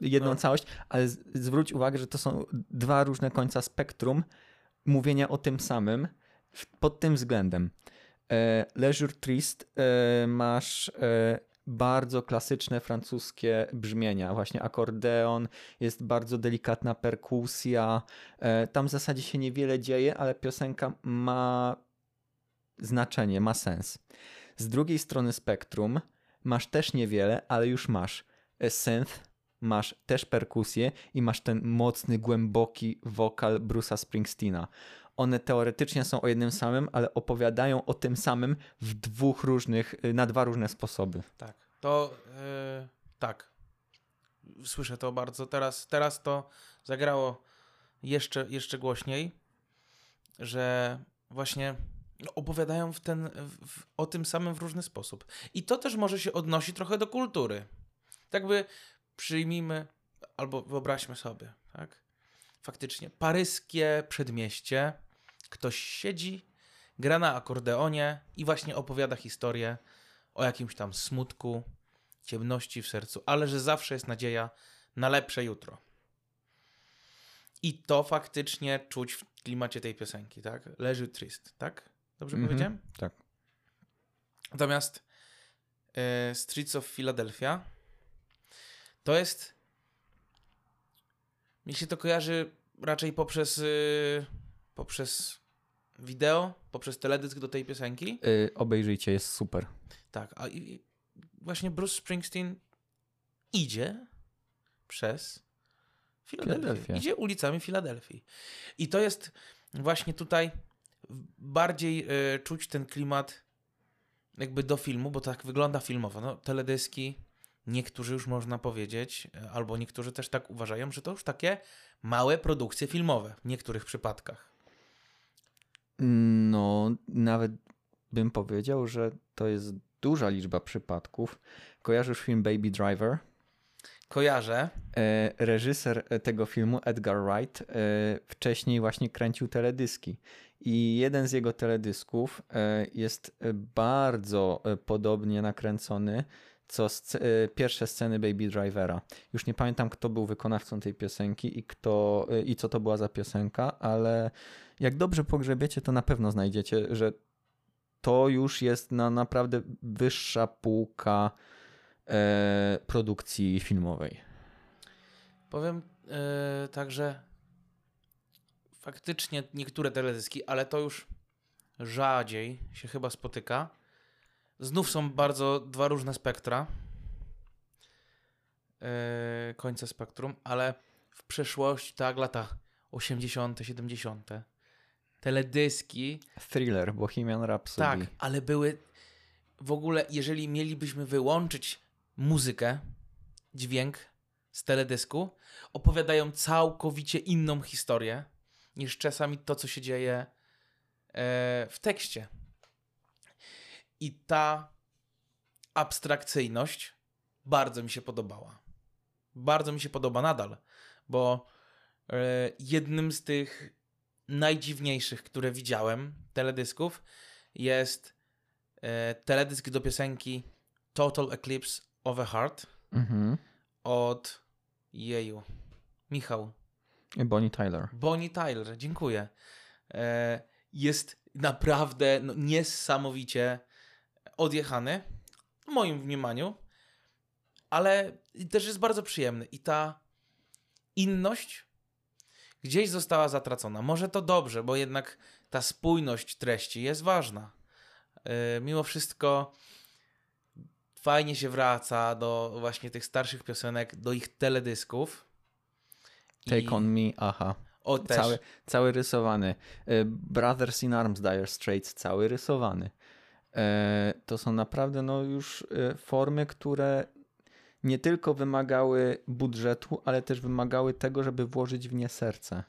jedną no. całość, ale z, zwróć uwagę, że to są dwa różne końca spektrum mówienia o tym samym pod tym względem. Leisure Trist masz bardzo klasyczne francuskie brzmienia. Właśnie akordeon, jest bardzo delikatna perkusja. Tam w zasadzie się niewiele dzieje, ale piosenka ma znaczenie, ma sens. Z drugiej strony spektrum masz też niewiele, ale już masz synth, masz też perkusję i masz ten mocny, głęboki wokal Bruce'a Springsteena. One teoretycznie są o jednym samym, ale opowiadają o tym samym w dwóch różnych, na dwa różne sposoby. Tak, to yy, tak. Słyszę to bardzo. Teraz, teraz to zagrało jeszcze, jeszcze głośniej, że właśnie opowiadają w ten, w, o tym samym w różny sposób. I to też może się odnosi trochę do kultury. Tak by przyjmijmy, albo wyobraźmy sobie, tak? Faktycznie, paryskie przedmieście, ktoś siedzi, gra na akordeonie i właśnie opowiada historię o jakimś tam smutku, ciemności w sercu, ale że zawsze jest nadzieja na lepsze jutro. I to faktycznie czuć w klimacie tej piosenki, tak? Leży trist, tak? Dobrze mm -hmm. powiedziałem? Tak. Natomiast y, Streets of Philadelphia to jest. Mi się to kojarzy raczej poprzez, y, poprzez wideo, poprzez teledysk do tej piosenki. Yy, obejrzyjcie, jest super. Tak, a i, właśnie Bruce Springsteen idzie przez Filadelfię. Idzie ulicami Filadelfii. I to jest właśnie tutaj bardziej y, czuć ten klimat jakby do filmu, bo tak wygląda filmowo. No, teledyski, niektórzy już można powiedzieć, e, albo niektórzy też tak uważają, że to już takie małe produkcje filmowe w niektórych przypadkach. No, nawet bym powiedział, że to jest duża liczba przypadków. Kojarzysz film Baby Driver? Kojarzę. E, reżyser tego filmu, Edgar Wright, e, wcześniej właśnie kręcił teledyski. I jeden z jego teledysków e, jest bardzo e, podobnie nakręcony co sc e, pierwsze sceny Baby Drivera. Już nie pamiętam, kto był wykonawcą tej piosenki i, kto, i co to była za piosenka, ale jak dobrze pogrzebiecie, to na pewno znajdziecie, że to już jest na naprawdę wyższa półka e, produkcji filmowej. Powiem e, także faktycznie niektóre teledyski, ale to już rzadziej się chyba spotyka. Znów są bardzo dwa różne spektra. Yy, końce spektrum, ale w przeszłości, tak, lata 80., 70., teledyski. Thriller, Bohemian Rhapsody. Tak, ale były w ogóle, jeżeli mielibyśmy wyłączyć muzykę dźwięk z teledysku opowiadają całkowicie inną historię niż czasami to, co się dzieje e, w tekście. I ta abstrakcyjność bardzo mi się podobała. Bardzo mi się podoba nadal, bo e, jednym z tych najdziwniejszych, które widziałem teledysków jest e, teledysk do piosenki Total Eclipse of a Heart Mhm. od jeju. Michał. Bonnie Tyler. Bonnie Tyler, dziękuję. E, jest naprawdę no, niesamowicie odjechany, w moim mniemaniu, ale też jest bardzo przyjemny. I ta inność gdzieś została zatracona. Może to dobrze, bo jednak ta spójność treści jest ważna. E, mimo wszystko fajnie się wraca do właśnie tych starszych piosenek, do ich teledysków. Take I- on me, aha. O, też. Cały, cały rysowany. E, Brothers in Arms, Dire Straits, cały rysowany. E, To są naprawdę no już e, formy, które nie tylko wymagały budżetu, ale też wymagały tego, żeby włożyć w nie serce.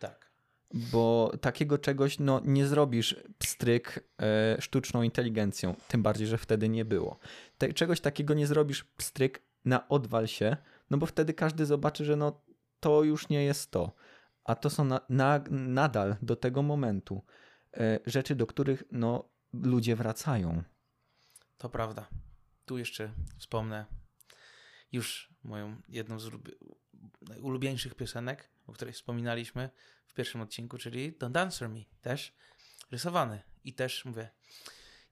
Tak. Bo takiego czegoś no, nie zrobisz pstryk e, sztuczną inteligencją, tym bardziej, że wtedy nie było. Te, czegoś takiego nie zrobisz pstryk na odwal się, no bo wtedy każdy zobaczy, że no, to już nie jest to. A to są na, na, nadal do tego momentu e, rzeczy, do których no, ludzie wracają. To prawda. Tu jeszcze wspomnę już moją jedną z ulubie- ulubieńszych piosenek, o której wspominaliśmy w pierwszym odcinku, czyli Don't Answer Me. Też rysowany. I też mówię,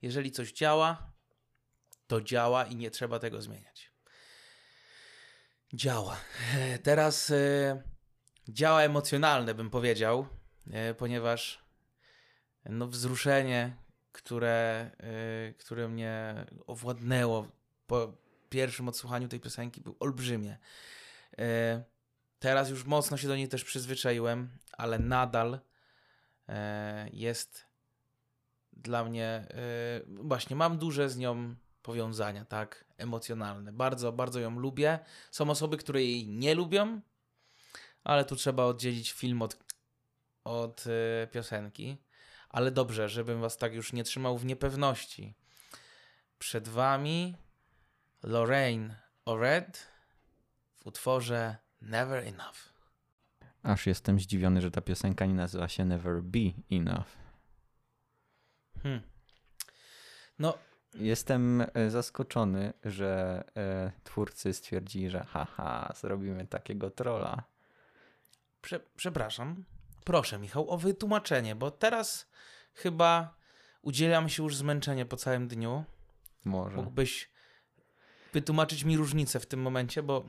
jeżeli coś działa, to działa i nie trzeba tego zmieniać. Działa. E, Teraz e, działa emocjonalne, bym powiedział, e, ponieważ no, wzruszenie, które, y, które mnie owładnęło po pierwszym odsłuchaniu tej piosenki, był olbrzymie. Y, teraz już mocno się do niej też przyzwyczaiłem, ale nadal y, jest dla mnie, właśnie mam duże z nią powiązania, tak, emocjonalne. Bardzo, bardzo ją lubię. Są osoby, które jej nie lubią, ale tu trzeba oddzielić film od, od piosenki. Ale dobrze, żebym was tak już nie trzymał w niepewności. Przed wami Lorraine Ored w utworze Never Enough. Aż jestem zdziwiony, że ta piosenka nie nazywa się Never Be Enough. Hmm. No, Jestem e, zaskoczony, że e, twórcy stwierdzili, że haha, zrobimy takiego trolla. prze, przepraszam. Proszę, Michał, o wytłumaczenie, bo teraz chyba udzielam się już zmęczenie po całym dniu. Może. Mógłbyś wytłumaczyć mi różnicę w tym momencie, bo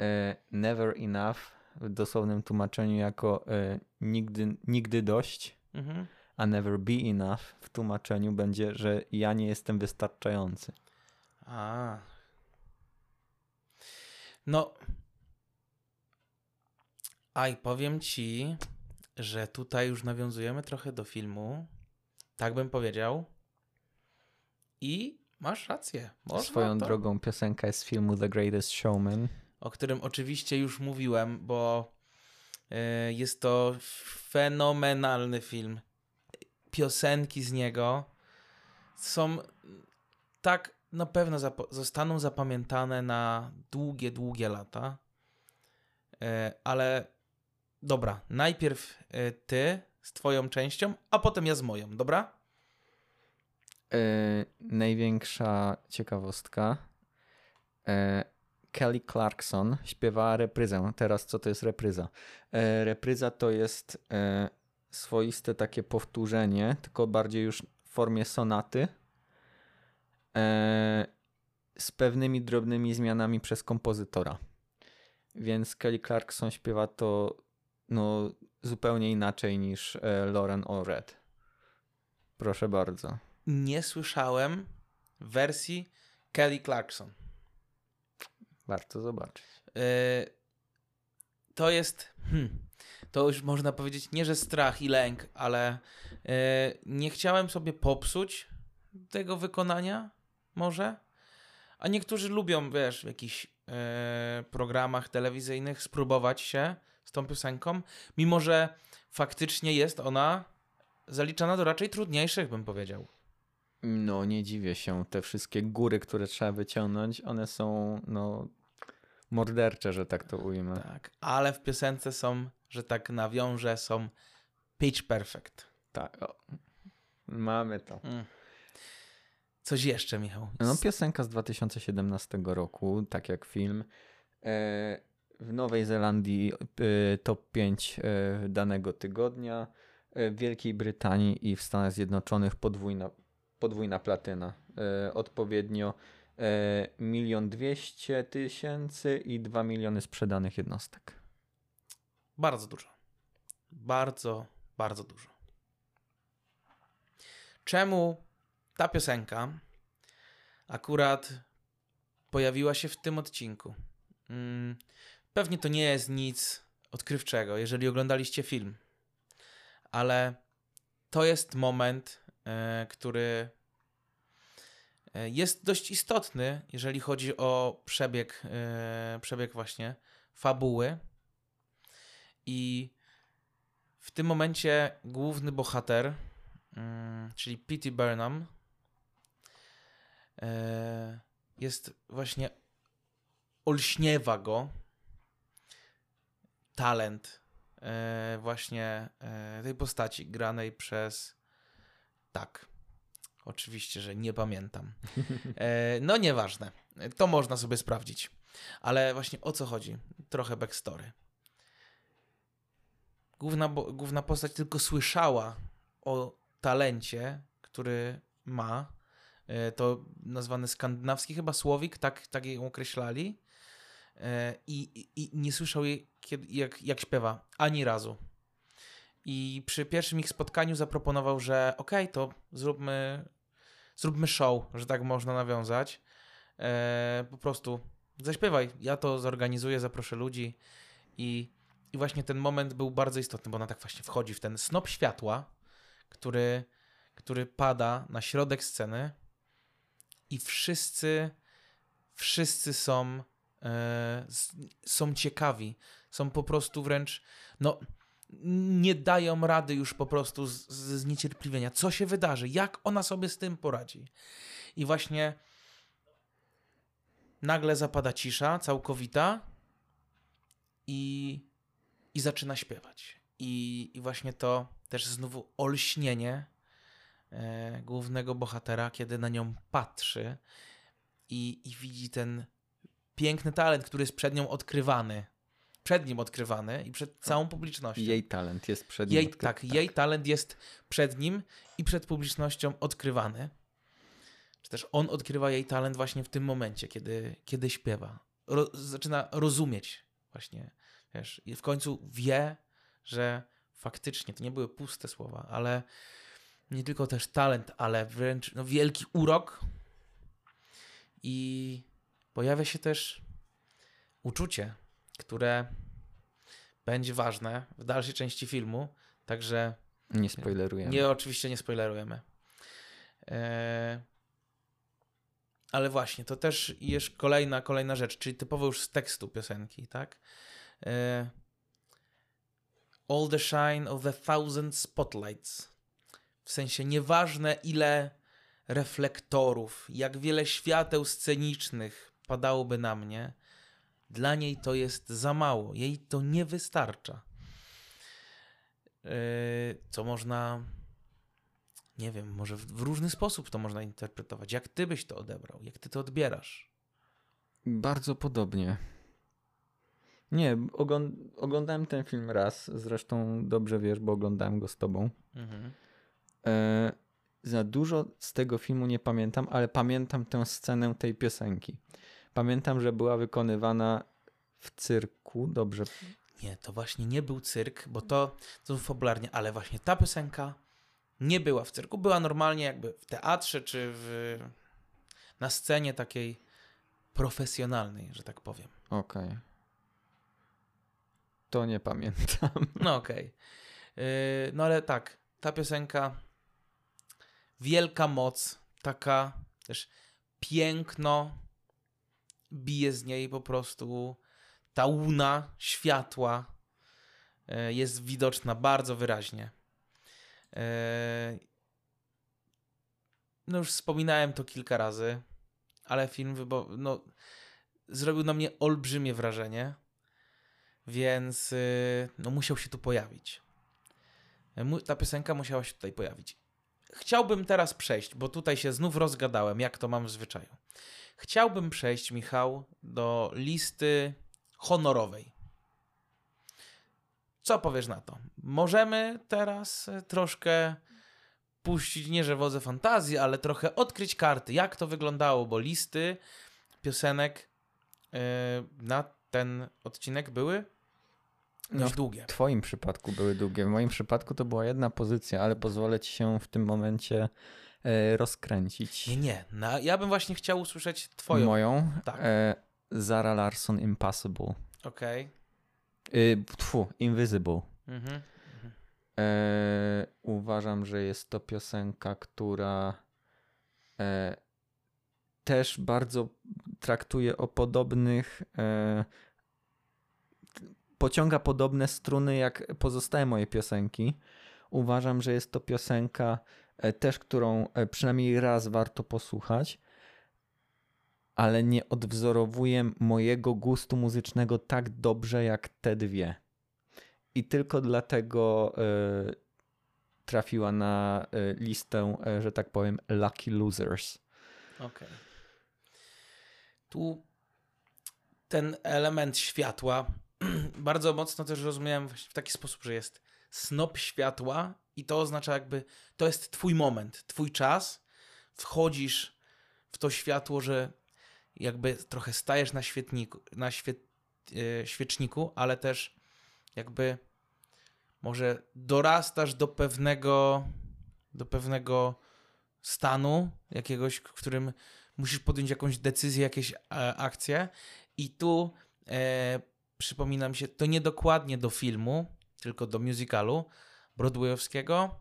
E, never enough w dosłownym tłumaczeniu jako e, nigdy, nigdy dość, mhm. a never be enough w tłumaczeniu będzie, że ja nie jestem wystarczający. A. No. A i powiem ci, że tutaj już nawiązujemy trochę do filmu. Tak bym powiedział. I masz rację. Można Swoją to, drogą piosenka jest z filmu The Greatest Showman. O którym oczywiście już mówiłem, bo y, jest to fenomenalny film. Piosenki z niego są tak na pewno zap- zostaną zapamiętane na długie, długie lata. E, ale dobra, najpierw e, ty z twoją częścią, a potem ja z moją, dobra? E, największa ciekawostka. E, Kelly Clarkson śpiewała repryzę. Teraz co to jest repryza? E, repryza to jest swoiste takie powtórzenie, tylko bardziej już w formie sonaty. Z pewnymi drobnymi zmianami przez kompozytora. Więc Kelly Clarkson śpiewa to no, zupełnie inaczej niż e, Lauren Allred. Proszę bardzo. Nie słyszałem wersji Kelly Clarkson. Warto zobaczyć. E, to jest. Hmm, to już można powiedzieć nie, że strach i lęk, ale e, nie chciałem sobie popsuć tego wykonania, może. A niektórzy lubią, wiesz, jakiś e, programach telewizyjnych spróbować się z tą piosenką, mimo że faktycznie jest ona zaliczana do raczej trudniejszych, bym powiedział. No, nie dziwię się. Te wszystkie góry, które trzeba wyciągnąć, one są, no, mordercze, że tak to ujmę. Tak, ale w piosence są, że tak nawiążę, są pitch perfect. Tak. O. Mamy to. Mm. Coś jeszcze, Michał? No, piosenka z 2017 roku, tak jak film. E, w Nowej Zelandii e, top 5 e, danego tygodnia. W Wielkiej Brytanii i w Stanach Zjednoczonych podwójna, podwójna platyna. Odpowiednio milion dwieście tysięcy i dwa miliony sprzedanych jednostek. Bardzo dużo. Bardzo, bardzo dużo. Czemu ta piosenka akurat pojawiła się w tym odcinku? Pewnie to nie jest nic odkrywczego, jeżeli oglądaliście film, ale to jest moment, e, który e, jest dość istotny, jeżeli chodzi o przebieg, e, przebieg właśnie fabuły. I w tym momencie główny bohater, mm, czyli P.T. Burnham, jest właśnie olśniewa go talent e, właśnie e, tej postaci granej przez tak. Oczywiście, że nie pamiętam. no nieważne. To można sobie sprawdzić. Ale właśnie o co chodzi? Trochę backstory główna, główna postać tylko słyszała o talencie, który ma. E, to nazwany skandynawski chyba słowik, tak, tak ją określali. E, I, i, nie słyszał jej, kiedy, jak, jak śpiewa, ani razu. I przy pierwszym ich spotkaniu zaproponował, że okej, okay, to zróbmy, zróbmy show, że tak można nawiązać. E, po prostu zaśpiewaj, ja to zorganizuję, zaproszę ludzi i i właśnie ten moment był bardzo istotny, bo ona tak właśnie wchodzi w ten snop światła, który, który pada na środek sceny i wszyscy, wszyscy są, są ciekawi. Są po prostu wręcz, no, nie dają rady już po prostu z, z zniecierpliwienia. Co się wydarzy? Jak ona sobie z tym poradzi? I właśnie nagle zapada cisza całkowita i i zaczyna śpiewać. I, i właśnie to też znowu olśnienie e, głównego bohatera, kiedy na nią patrzy i, i widzi ten piękny talent, który jest przed nią odkrywany. Przed nim odkrywany i przed całą publicznością. Jej talent jest przed nim. Jej, tak, tak, jej talent jest przed nim i przed publicznością odkrywany. Czy też on odkrywa jej talent właśnie w tym momencie, kiedy, kiedy śpiewa. Ro, zaczyna rozumieć właśnie Wiesz, i w końcu wie, że faktycznie to nie były puste słowa, ale nie tylko też talent, ale wręcz no, wielki urok. I pojawia się też uczucie, które będzie ważne w dalszej części filmu, także. Nie spoilerujemy. Nie, oczywiście nie spoilerujemy. Eee, ale właśnie, to też jest kolejna, kolejna rzecz, czyli typowo już z tekstu piosenki, tak? E, all the shine of a thousand spotlights. W sensie nieważne ile reflektorów, jak wiele świateł scenicznych padałoby na mnie, dla niej to jest za mało. Jej to nie wystarcza. E, co można, nie wiem, może w, w różny sposób to można interpretować. Jak ty byś to odebrał? Jak ty to odbierasz? Bardzo podobnie. Nie, oglądałem ten film raz, zresztą dobrze wiesz, bo oglądałem go z tobą. Mhm. E, za dużo z tego filmu nie pamiętam, ale pamiętam tę scenę tej piosenki. Pamiętam, że była wykonywana w cyrku, dobrze. Nie, to właśnie nie był cyrk, bo to, to fabularnie, ale właśnie ta piosenka nie była w cyrku, była normalnie jakby w teatrze czy w, na scenie takiej profesjonalnej, że tak powiem. Okej. Okay. To nie pamiętam. No okej. Okay. Yy, no ale tak, ta piosenka, wielka moc, taka też piękno, bije z niej po prostu ta łuna światła e, jest widoczna bardzo wyraźnie. E, no już wspominałem to kilka razy, ale film no, zrobił na mnie olbrzymie wrażenie, więc y, no, musiał się tu pojawić. Mu- Ta piosenka musiała się tutaj pojawić. Chciałbym teraz przejść, bo tutaj się znów rozgadałem, jak to mam w zwyczaju. Chciałbym przejść, Michał, do listy honorowej. Co powiesz na to? Możemy teraz y, troszkę puścić, nie że wodze fantazji, ale trochę odkryć karty, jak to wyglądało, bo listy piosenek y, na ten odcinek były No, długie. W twoim przypadku były długie. W moim przypadku to była jedna pozycja, ale pozwolę ci się w tym momencie e, rozkręcić. Nie, nie. No, ja bym właśnie chciał usłyszeć twoją. Moją. Tak. E, Zara Larson Impossible. Okej. Y, tfu, Invisible. Mhm. E, uważam, że jest to piosenka, która e, też bardzo traktuje o podobnych. E, pociąga podobne struny jak pozostałe moje piosenki. Uważam, że jest to piosenka e, też, którą e, przynajmniej raz warto posłuchać, ale nie odwzorowuje mojego gustu muzycznego tak dobrze jak te dwie. I tylko dlatego e, trafiła na e, listę, e, że tak powiem, Lucky Losers. Okej. Tu ten element światła bardzo mocno też rozumiałem w taki sposób, że jest snop światła i to oznacza jakby to jest twój moment, twój czas. Wchodzisz w to światło, że jakby trochę stajesz na świetniku, na świe, e, świeczniku, ale też jakby może dorastasz do pewnego do pewnego stanu jakiegoś, w którym musisz podjąć jakąś decyzję, jakieś e, akcje i tu e, się, to niedokładnie do filmu, tylko do musicalu broadwayowskiego,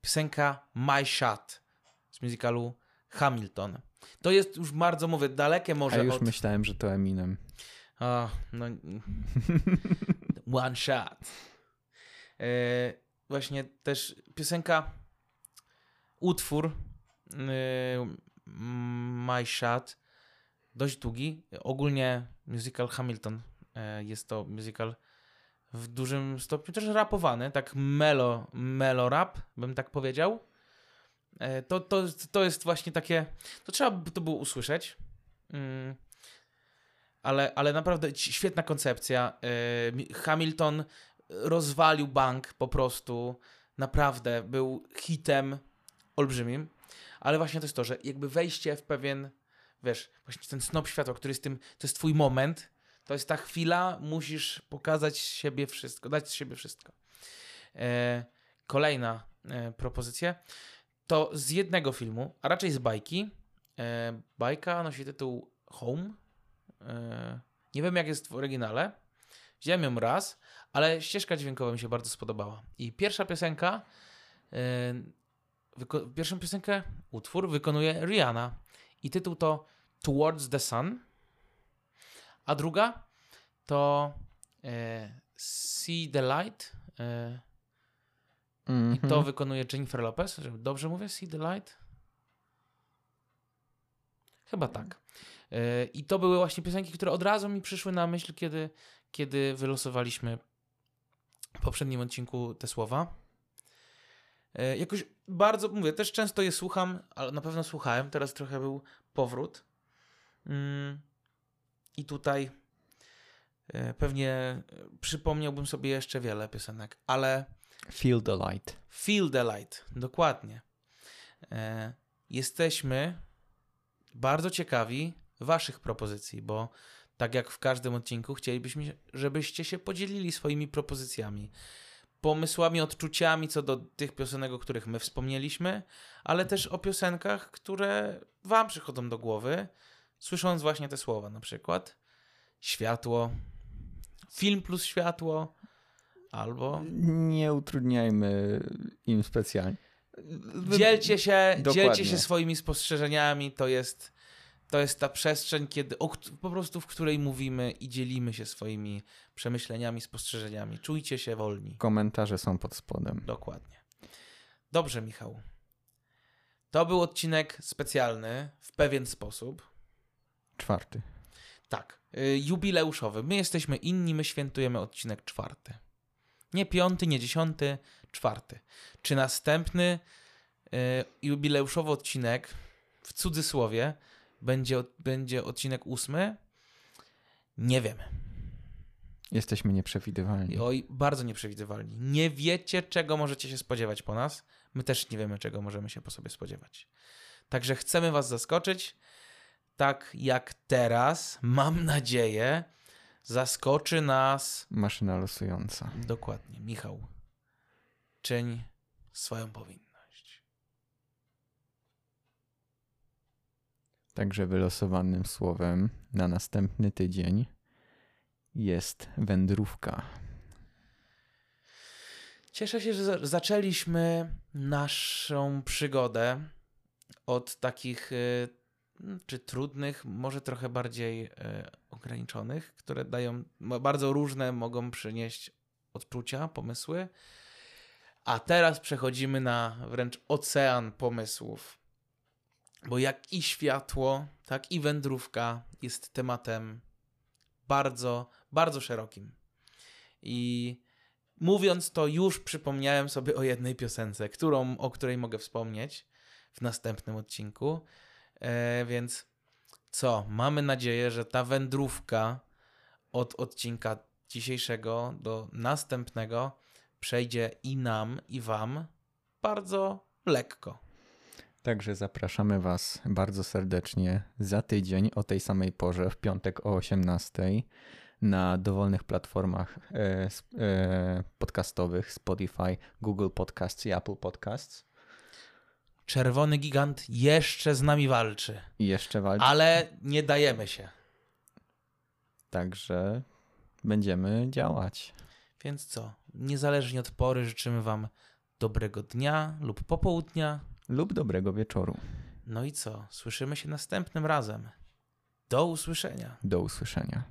piosenka My Shot z musicalu Hamilton. To jest już bardzo, mówię, dalekie może A już od... myślałem, że to Eminem. O, no. One shot. E, właśnie też piosenka, utwór e, My Shot, dość długi. Ogólnie musical Hamilton e, jest to musical w dużym stopniu też rapowany, tak melo, melo rap, bym tak powiedział. E, to, to, to jest właśnie takie, to trzeba by to było usłyszeć. Mm ale, ale naprawdę świetna koncepcja. Mi- Hamilton rozwalił bank po prostu. Naprawdę był hitem olbrzymim. Ale właśnie to jest to, że jakby wejście w pewien, wiesz, właśnie ten snop światła, który jest tym, to jest twój moment, to jest ta chwila, musisz pokazać siebie wszystko, dać z siebie wszystko. E, kolejna e, propozycja to z jednego filmu, a raczej z bajki. E, bajka nosi tytuł Home. Nie wiem, jak jest w oryginale. Widziałem ją raz, ale ścieżka dźwiękowa mi się bardzo spodobała. I pierwsza piosenka, pierwszą piosenkę, utwór wykonuje Rihanna. I tytuł to Towards the Sun. A druga to e, See the Light. E, I to Mhm. wykonuje Jennifer Lopez. Dobrze mówię? See the Light? Chyba tak. E, I to były właśnie piosenki, które od razu mi przyszły na myśl, kiedy, kiedy wylosowaliśmy w poprzednim odcinku te słowa. Jakoś bardzo, mówię, też często je słucham, ale na pewno słuchałem, teraz trochę był powrót. Mm, I tutaj e, pewnie e, przypomniałbym sobie jeszcze wiele piosenek, ale Feel the light. Feel the light, dokładnie. E, jesteśmy bardzo ciekawi Waszych propozycji, bo tak jak w każdym odcinku, chcielibyśmy, żebyście się podzielili swoimi propozycjami, pomysłami, odczuciami co do tych piosenek, o których my wspomnieliśmy, ale też o piosenkach, które Wam przychodzą do głowy, słysząc właśnie te słowa, na przykład światło, film plus światło, albo Nie utrudniajmy im specjalnie. Dzielcie się, Dokładnie. dzielcie się swoimi spostrzeżeniami, to jest, To jest ta przestrzeń, kiedy, o, po prostu w której mówimy i dzielimy się swoimi przemyśleniami, spostrzeżeniami. Czujcie się wolni. Komentarze są pod spodem. Dokładnie. Dobrze, Michał. To był odcinek specjalny w pewien sposób. Czwarty. Tak, y, jubileuszowy. My jesteśmy inni, my świętujemy odcinek czwarty. Nie piąty, nie dziesiąty, czwarty. Czy następny y, jubileuszowy odcinek, w cudzysłowie, będzie, będzie odcinek ósmy? Nie wiemy. Jesteśmy nieprzewidywalni. Oj, bardzo nieprzewidywalni. Nie wiecie, czego możecie się spodziewać po nas. My też nie wiemy, czego możemy się po sobie spodziewać. Także chcemy Was zaskoczyć. Tak jak teraz, mam nadzieję, zaskoczy nas. Maszyna losująca. Dokładnie, Michał. Czyń swoją powinność. Także wylosowanym słowem na następny tydzień jest wędrówka. Cieszę się, że za- zaczęliśmy naszą przygodę od takich y, czy trudnych, może trochę bardziej y, ograniczonych, które dają bardzo różne, mogą przynieść odczucia, pomysły. A teraz przechodzimy na wręcz ocean pomysłów. Bo jak i światło, tak i wędrówka jest tematem bardzo, bardzo szerokim. I Mówiąc to, już przypomniałem sobie o jednej piosence, którą, o której mogę wspomnieć w następnym odcinku. E, więc co? Mamy nadzieję, że ta wędrówka od odcinka dzisiejszego do następnego przejdzie i nam, i Wam bardzo lekko. Także zapraszamy Was bardzo serdecznie za tydzień o tej samej porze, w piątek o 18 na dowolnych platformach e, e, podcastowych Spotify, Google Podcasts i Apple Podcasts. Czerwony gigant jeszcze z nami walczy, I jeszcze walczy. ale nie dajemy się. Także będziemy działać. Więc co? Niezależnie od pory życzymy Wam dobrego dnia lub popołudnia. Lub dobrego wieczoru. No i co? Słyszymy się następnym razem. Do usłyszenia. Do usłyszenia.